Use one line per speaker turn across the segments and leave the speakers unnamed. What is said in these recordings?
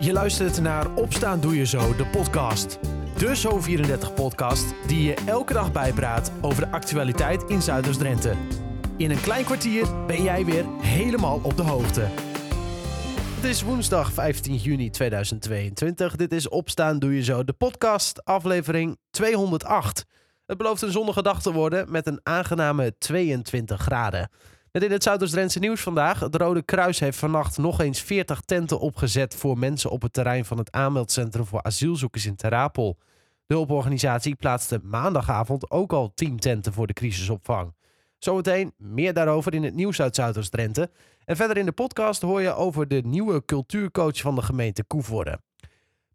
Je luistert naar Opstaan Doe Je Zo, de podcast. De Zo34-podcast die je elke dag bijpraat over de actualiteit in Zuiders-Drenthe. In een klein kwartier ben jij weer helemaal op de hoogte. Het is woensdag 15 juni 2022. Dit is Opstaan Doe Je Zo, de podcast, aflevering 208. Het belooft een zonnige dag te worden met een aangename 22 graden. Met in het Zuidoost-Drentse nieuws vandaag. Het Rode Kruis heeft vannacht nog eens 40 tenten opgezet voor mensen op het terrein van het aanmeldcentrum voor asielzoekers in Terapel. De hulporganisatie plaatste maandagavond ook al 10 tenten voor de crisisopvang. Zometeen meer daarover in het nieuws uit Zuidoost-Drenthe. En verder in de podcast hoor je over de nieuwe cultuurcoach van de gemeente Koevoorde.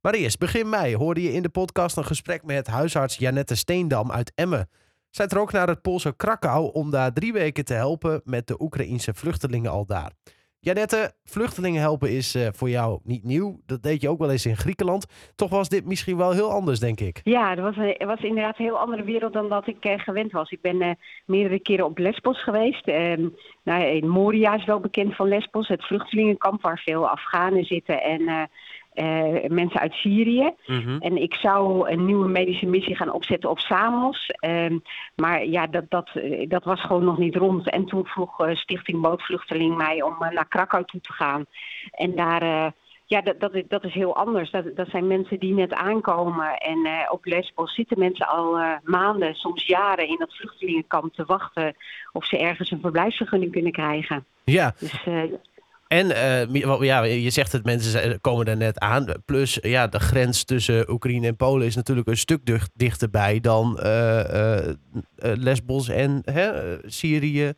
Maar eerst, begin mei hoorde je in de podcast een gesprek met huisarts Janette Steendam uit Emmen. Zij trok naar het Poolse Krakau om daar drie weken te helpen met de Oekraïense vluchtelingen al daar. Janette, vluchtelingen helpen is uh, voor jou niet nieuw. Dat deed je ook wel eens in Griekenland. Toch was dit misschien wel heel anders, denk ik.
Ja, dat was, een, was inderdaad een heel andere wereld dan dat ik uh, gewend was. Ik ben uh, meerdere keren op Lesbos geweest. Ehm, nou, in Moria is wel bekend van Lesbos, het vluchtelingenkamp waar veel Afghanen zitten en uh, mensen uit Syrië. Mm-hmm. En ik zou een nieuwe medische missie gaan opzetten op Samos. Uh, maar ja, dat, dat, dat was gewoon nog niet rond. En toen vroeg uh, Stichting Bootvluchteling mij om naar Krakau toe te gaan. En daar ja, dat, dat, is, dat is heel anders. Dat, dat zijn mensen die net aankomen. En op Lesbos zitten mensen al maanden, soms jaren in dat vluchtelingenkamp te wachten of ze ergens een verblijfsvergunning kunnen krijgen.
Ja. Dus, en uh, ja, je zegt het, mensen komen er net aan. Plus, ja, de grens tussen Oekraïne en Polen is natuurlijk een stuk dichterbij dan uh, uh, Lesbos en Syrië,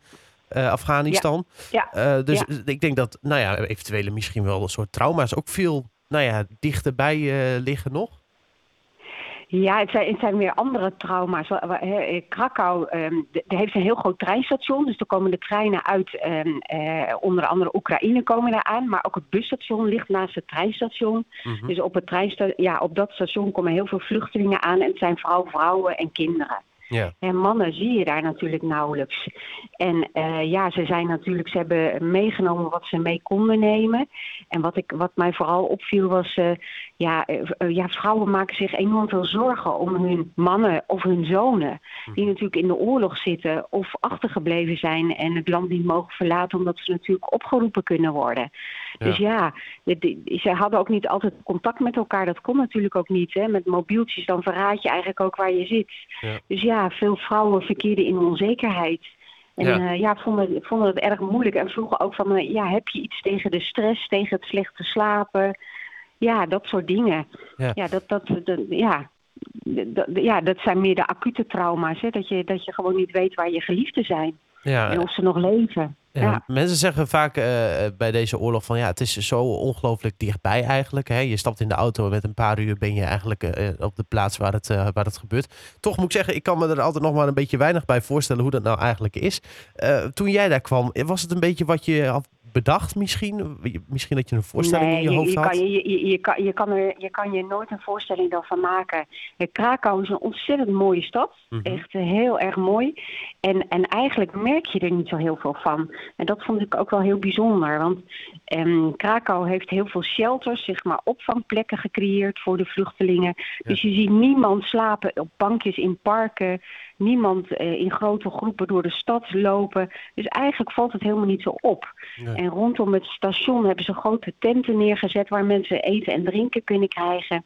Afghanistan.
Ja. ja.
dus
ja.
ik denk dat, nou ja, eventuele misschien wel een soort trauma's ook veel, nou ja, dichterbij liggen nog.
Ja, het zijn, het zijn weer andere trauma's. Krakau um, heeft een heel groot treinstation. Dus er komen de treinen uit, um, uh, onder andere Oekraïne komen daar aan. Maar ook het busstation ligt naast het treinstation. Mm-hmm. Dus op, het treinstation, ja, op dat station komen heel veel vluchtelingen aan. En het zijn vooral vrouwen en kinderen.
Ja.
En mannen zie je daar natuurlijk nauwelijks. En uh, ja, ze zijn natuurlijk, ze hebben meegenomen wat ze mee konden nemen. En wat, ik, wat mij vooral opviel was, uh, ja, uh, ja, vrouwen maken zich enorm veel zorgen om hun mannen of hun zonen. Die
Mhm.
natuurlijk in de oorlog zitten of achtergebleven zijn en het land niet mogen verlaten omdat ze natuurlijk opgeroepen kunnen worden.
Ja.
Dus ja, ze hadden ook niet altijd contact met elkaar. Dat kon natuurlijk ook niet. Hè. Met mobieltjes dan verraad je eigenlijk ook waar je zit.
Ja.
Dus ja, veel vrouwen verkeerden in onzekerheid. En
Ja.
uh, ja vonden, vonden het erg moeilijk. En vroegen ook van, ja, heb je iets tegen de stress, tegen het slechte slapen? Ja, dat soort dingen.
Ja.
Ja, dat, dat, dat, ja. Ja, dat zijn meer de acute trauma's. Hè? Dat, je, dat je gewoon niet weet waar je geliefden zijn.
Ja,
En of ze nog leven.
Ja,
Ja.
Mensen zeggen vaak uh, bij deze oorlog van ja, het is zo ongelooflijk dichtbij eigenlijk. Hè? Je stapt in de auto en met een paar uur ben je eigenlijk uh, op de plaats waar het, uh, waar het gebeurt. Toch moet ik zeggen, ik kan me er altijd nog maar een beetje weinig bij voorstellen hoe dat nou eigenlijk is. toen jij daar kwam, was het een beetje wat je had bedacht misschien? Misschien dat je een voorstelling
nee,
in je hoofd
je,
had?
Kan, je, je, je, kan, je, kan er, je kan je nooit een voorstelling daarvan maken. Krakau is een ontzettend mooie stad.
Mhm.
Echt heel erg mooi. En, en eigenlijk merk je er niet zo heel veel van. En dat vond ik ook wel heel bijzonder. Want um, Krakau heeft heel veel shelters, zeg maar opvangplekken gecreëerd voor de vluchtelingen. Ja. Dus je ziet niemand slapen op bankjes in parken. Niemand uh, in grote groepen door de stad lopen. Dus eigenlijk valt het helemaal niet zo op. En rondom het station hebben ze grote tenten neergezet waar mensen eten en drinken kunnen krijgen.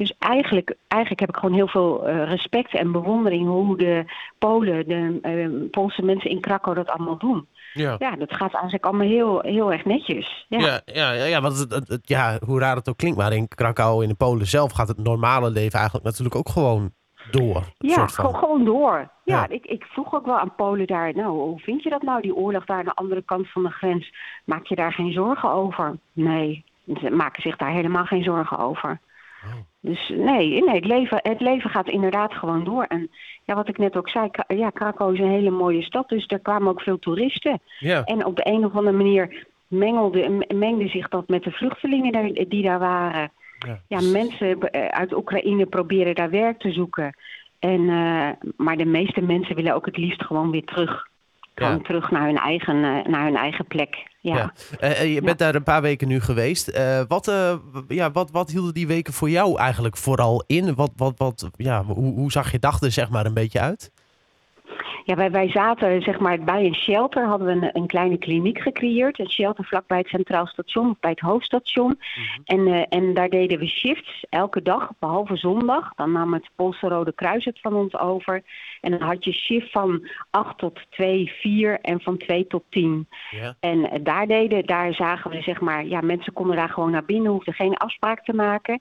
Dus eigenlijk, eigenlijk heb ik gewoon heel veel uh, respect en bewondering hoe de Polen, de uh, Poolse mensen in Krakau dat allemaal doen.
Ja.
ja, dat gaat eigenlijk allemaal heel, heel erg netjes. Ja,
ja, ja, ja, ja want het, het, het, ja, hoe raar het ook klinkt, maar in Krakau, in de Polen zelf, gaat het normale leven eigenlijk natuurlijk ook gewoon door.
Ja,
van.
gewoon door. Ja,
Ja.
Ik, ik vroeg ook wel aan Polen daar, nou, hoe vind je dat nou, die oorlog daar aan de andere kant van de grens? Maak je daar geen zorgen over? Nee, ze maken zich daar helemaal geen zorgen over.
Oh.
Dus nee, nee het, leven, het leven gaat inderdaad gewoon door. En ja, wat ik net ook zei, ja, Krakau is een hele mooie stad, dus daar kwamen ook veel toeristen.
Ja,
En op de een of andere manier mengelde, mengde zich dat met de vluchtelingen die daar waren.
Ja.
Ja, mensen eh, uit Oekraïne proberen daar werk te zoeken. En, eh, maar de meeste mensen willen ook het liefst gewoon weer terug. Gewoon
Ja.
terug naar hun eigen, eh, naar hun eigen plek. Ja.
je bent daar een paar weken nu geweest. wat, ja, wat, wat hielden die weken voor jou eigenlijk vooral in? Wat, wat, wat, ja, hoe, hoe zag je dag er zeg maar een beetje uit?
Ja, wij, wij zaten zeg maar bij een shelter, hadden we een, een kleine kliniek gecreëerd. Een shelter vlakbij het Centraal Station, bij het hoofdstation. Mhm. en, uh, en daar deden we shifts elke dag, behalve zondag. Dan nam het Poolse Rode Kruis het van ons over. En dan had je shift van 8 tot 2, 4 en van 2 tot 10. Ja. En uh, daar deden, daar zagen we zeg maar, ja, mensen konden daar gewoon naar binnen, hoefden geen afspraak te maken.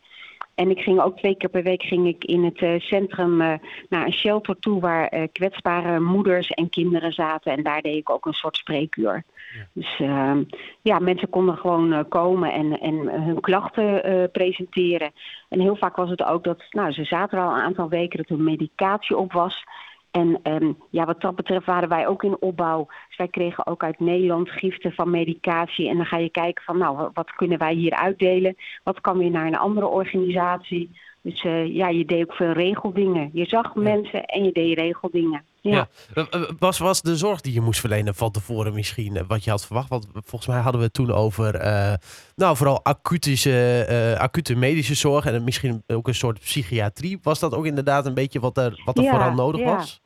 En ik ging ook twee keer per week ging ik in het uh, centrum uh, naar een shelter toe waar uh, kwetsbare moeders en kinderen zaten. En daar deed ik ook een soort spreekuur. Ja. Dus ehm, ja, mensen konden gewoon komen en, en hun klachten presenteren. En heel vaak was het ook dat, nou, ze zaten er al een aantal weken dat hun medicatie op was. En um, ja, wat dat betreft waren wij ook in opbouw. Dus wij kregen ook uit Nederland giften van medicatie. En dan ga je kijken van, nou, wat kunnen wij hier uitdelen? Wat kan weer naar een andere organisatie? Dus uh, ja, je deed ook veel regeldingen. Je zag mensen en je deed regeldingen. Ja.
ja. Was, was de zorg die je moest verlenen van tevoren misschien eh, wat je had verwacht? Want volgens mij hadden we het toen over, uh, nou vooral acutische, uh, acute medische zorg en misschien ook een soort psychiatrie. Was dat ook inderdaad een beetje wat er, wat er vooral nodig
ja.
was?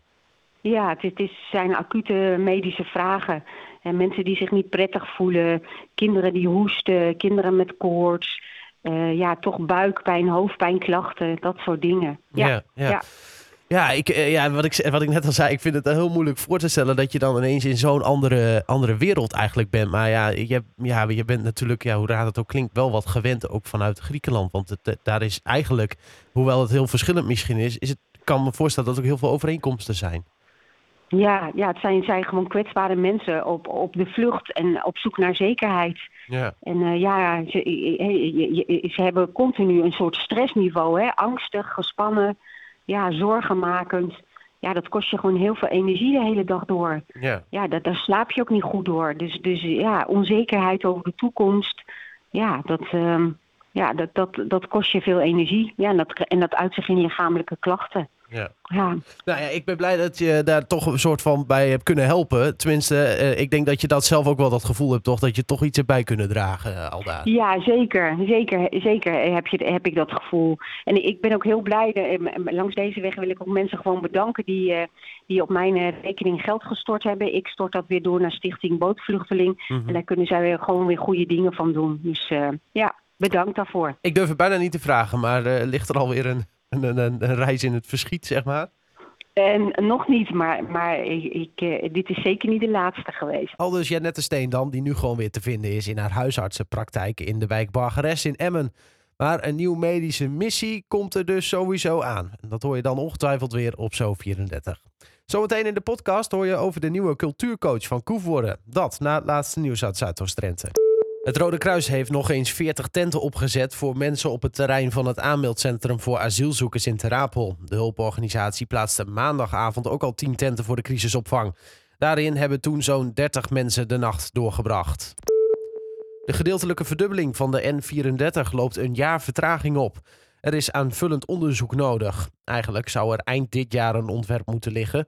Ja, het, het is, zijn acute medische vragen. En mensen die zich niet prettig voelen, kinderen die hoesten, kinderen met koorts. Uh, ja, toch buikpijn, hoofdpijnklachten, dat soort dingen. Ja.
ja. Ja. ik, ja wat, ik, wat ik net al zei, ik vind het heel moeilijk voor te stellen dat je dan ineens in zo'n andere, andere wereld eigenlijk bent. Maar ja je, ja, je bent natuurlijk, ja, hoe raar het ook klinkt, wel wat gewend ook vanuit Griekenland. Want het, daar is eigenlijk, hoewel het heel verschillend misschien is, is het, kan me voorstellen dat er ook heel veel overeenkomsten zijn.
Ja, ja het zijn, zijn gewoon kwetsbare mensen op, op de vlucht en op zoek naar zekerheid. Ja. En uh, ja, ze, ze hebben continu een soort stressniveau, hè? angstig, gespannen, ja, zorgenmakend. Ja, dat kost je gewoon heel veel energie de hele dag door. Ja, ja dat, daar slaap je ook niet goed door. Dus, dus ja, onzekerheid over de toekomst. Ja, dat, uh, ja, dat, dat, dat kost je veel energie. Ja, en dat, en dat uit zich in lichamelijke klachten.
Ja. ja. Nou ja, ik ben blij dat je daar toch een soort van bij hebt kunnen helpen. Tenminste, uh, ik denk dat je dat zelf ook wel dat gevoel hebt, toch? Dat je toch iets erbij kunnen dragen, uh, Alda.
Ja, zeker. Zeker, zeker heb, je, heb ik dat gevoel. En ik ben ook heel blij. De, langs deze weg wil ik ook mensen gewoon bedanken die, uh, die op mijn rekening geld gestort hebben. Ik stort dat weer door naar Stichting Bootvluchteling. Mm -hmm. En daar kunnen zij weer gewoon weer goede dingen van doen. Dus ja, bedankt daarvoor.
Ik durf het bijna niet te vragen, maar ligt er alweer een een, een, een, reis in het verschiet, zeg maar?
En nog niet, maar, maar ik, ik, dit is zeker niet de laatste geweest.
Al dus Janette Steendam, die nu gewoon weer te vinden is in haar huisartsenpraktijk in de wijk Bargeres in Emmen. Maar een nieuwe medische missie komt er dus sowieso aan. Dat hoor je dan ongetwijfeld weer op Zo34. Zometeen in de podcast hoor je over de nieuwe cultuurcoach van Koevoorde. Dat na het laatste nieuws uit Zuidoost-Drenthe. Het Rode Kruis heeft nog eens 40 tenten opgezet voor mensen op het terrein van het aanmeldcentrum voor asielzoekers in Terapel. De hulporganisatie plaatste maandagavond ook al 10 tenten voor de crisisopvang. Daarin hebben toen zo'n 30 mensen de nacht doorgebracht. De gedeeltelijke verdubbeling van de N34 loopt een jaar vertraging op. Er is aanvullend onderzoek nodig. Eigenlijk zou er eind dit jaar een ontwerp moeten liggen.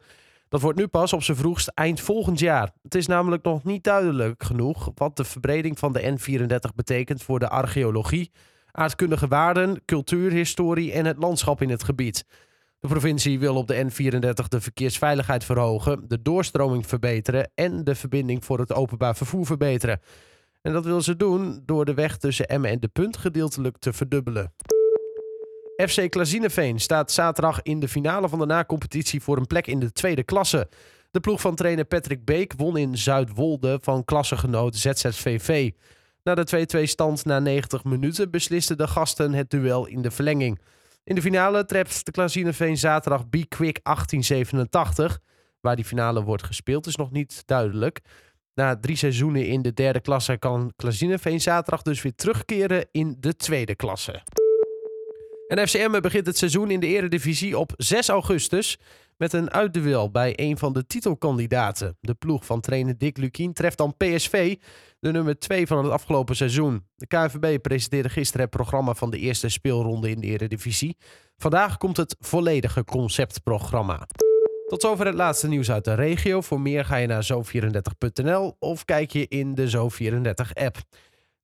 Dat wordt nu pas op zijn vroegst eind volgend jaar. Het is namelijk nog niet duidelijk genoeg wat de verbreding van de N34 betekent voor de archeologie, aardkundige waarden, cultuurhistorie en het landschap in het gebied. De provincie wil op de N34 de verkeersveiligheid verhogen, de doorstroming verbeteren en de verbinding voor het openbaar vervoer verbeteren. En dat wil ze doen door de weg tussen Emmen en De Punt gedeeltelijk te verdubbelen. FC Klazineveen staat zaterdag in de finale van de na-competitie voor een plek in de tweede klasse. De ploeg van trainer Patrick Beek won in Zuidwolde van klassegenoot ZZVV. Na de 2-2 stand na 90 minuten beslisten de gasten het duel in de verlenging. In de finale treft de Klazineveen zaterdag B-Quick 1887. Waar die finale wordt gespeeld is nog niet duidelijk. Na drie seizoenen in de derde klasse kan Klazineveen zaterdag dus weer terugkeren in de tweede klasse. En FCM begint het seizoen in de Eredivisie op 6 augustus met een uitduel bij een van de titelkandidaten. De ploeg van trainer Dick Lukien treft dan PSV, de nummer 2 van het afgelopen seizoen. De KNVB presenteerde gisteren het programma van de eerste speelronde in de Eredivisie. Vandaag komt het volledige conceptprogramma. Tot zover het laatste nieuws uit de regio. Voor meer ga je naar zo34.nl of kijk je in de Zo34-app.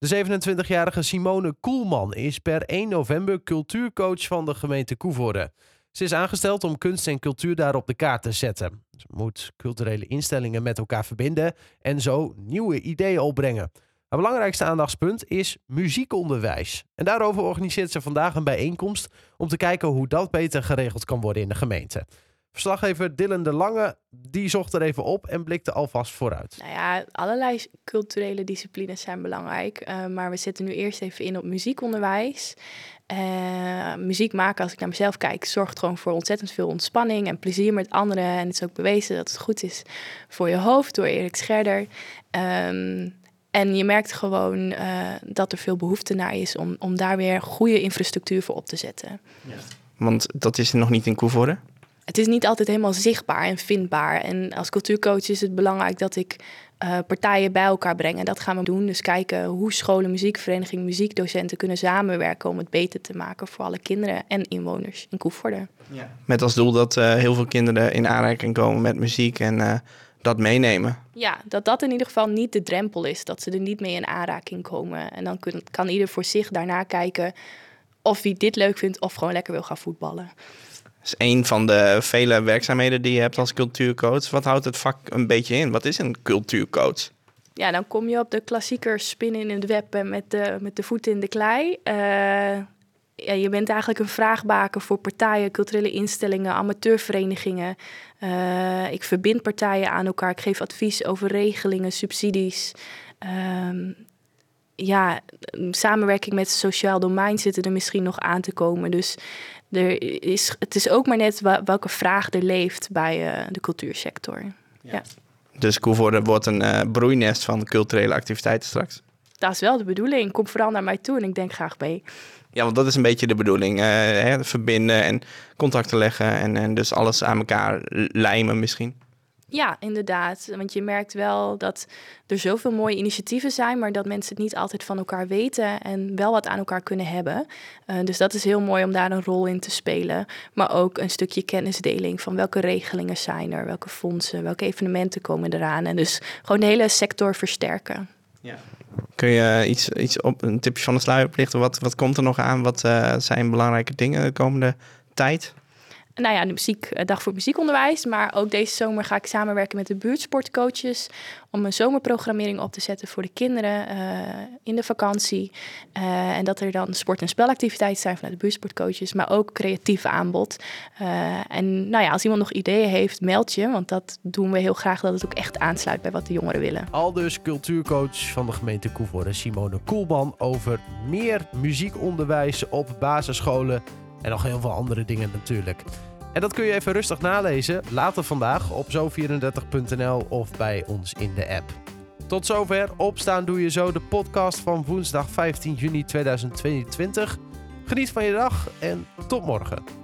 De 27-jarige Simone Koelman is per 1 november cultuurcoach van de gemeente Koevoorde. Ze is aangesteld om kunst en cultuur daar op de kaart te zetten. Ze moet culturele instellingen met elkaar verbinden en zo nieuwe ideeën opbrengen. Haar belangrijkste aandachtspunt is muziekonderwijs. En daarover organiseert ze vandaag een bijeenkomst om te kijken hoe dat beter geregeld kan worden in de gemeente. Verslaggever Dylan de Lange die zocht er even op en blikte alvast vooruit.
Nou ja, allerlei culturele disciplines zijn belangrijk. Uh, maar we zetten nu eerst even in op muziekonderwijs. Uh, muziek maken, als ik naar mezelf kijk, zorgt gewoon voor ontzettend veel ontspanning en plezier met anderen. En het is ook bewezen dat het goed is voor je hoofd door Erik Scherder. Um, en je merkt gewoon uh, dat er veel behoefte naar is om, om daar weer goede infrastructuur voor op te zetten. Ja.
Want dat is er nog niet in Koevoorde?
Het is niet altijd helemaal zichtbaar en vindbaar. En als cultuurcoach is het belangrijk dat ik uh, partijen bij elkaar breng. En dat gaan we doen. Dus kijken hoe scholen, muziekverenigingen, muziekdocenten kunnen samenwerken om het beter te maken voor alle kinderen en inwoners in Koevoorde.
Ja. Met als doel dat uh, heel veel kinderen in aanraking komen met muziek en uh, dat meenemen.
Ja, dat dat in ieder geval niet de drempel is. Dat ze er niet mee in aanraking komen. En dan kun, kan ieder voor zich daarna kijken of hij dit leuk vindt of gewoon lekker wil gaan voetballen.
Dat is een van de vele werkzaamheden die je hebt als cultuurcoach. Wat houdt het vak een beetje in? Wat is een cultuurcoach?
Ja, dan kom je op de klassieker spinnen in het web en met de, met de voeten in de klei. Uh, ja, je bent eigenlijk een vraagbaken voor partijen, culturele instellingen, amateurverenigingen. Uh, ik verbind partijen aan elkaar. Ik geef advies over regelingen, subsidies. Uh, ja, samenwerking met het sociaal domein zitten er misschien nog aan te komen. Dus er is, het is ook maar net welke vraag er leeft bij uh, de cultuursector. Ja. ja.
Dus Koevoorde wordt een uh, broeinest van culturele activiteiten straks?
Dat is wel de bedoeling. Kom vooral naar mij toe en ik denk graag mee.
Ja, want dat is een beetje de bedoeling. Uh, hè, verbinden en contacten leggen en, en dus alles aan elkaar lijmen misschien.
Ja, inderdaad. Want je merkt wel dat er zoveel mooie initiatieven zijn, maar dat mensen het niet altijd van elkaar weten en wel wat aan elkaar kunnen hebben. Uh, dus dat is heel mooi om daar een rol in te spelen. Maar ook een stukje kennisdeling van welke regelingen zijn er, welke fondsen, welke evenementen komen eraan. En dus gewoon de hele sector versterken.
Ja. Kun je iets, iets op een tipje van de sluier plichten? Wat, wat komt er nog aan? Wat uh, zijn belangrijke dingen de komende tijd?
Nou ja, de muziek, eh, dag voor muziekonderwijs. Maar ook deze zomer ga ik samenwerken met de buurtsportcoaches om een zomerprogrammering op te zetten voor de kinderen uh, in de vakantie. Uh, en dat er dan sport- en spelactiviteiten zijn vanuit de buurtsportcoaches, maar ook creatief aanbod. En nou ja, als iemand nog ideeën heeft, meld je, want dat doen we heel graag dat het ook echt aansluit bij wat de jongeren willen.
Al dus cultuurcoach van de gemeente Koevoorde, Simone Koelman, over meer muziekonderwijs op basisscholen en nog heel veel andere dingen natuurlijk. En dat kun je even rustig nalezen later vandaag op zo34.nl of bij ons in de app. Tot zover. Opstaan doe je zo de podcast van woensdag 15 juni 2022. Geniet van je dag en tot morgen.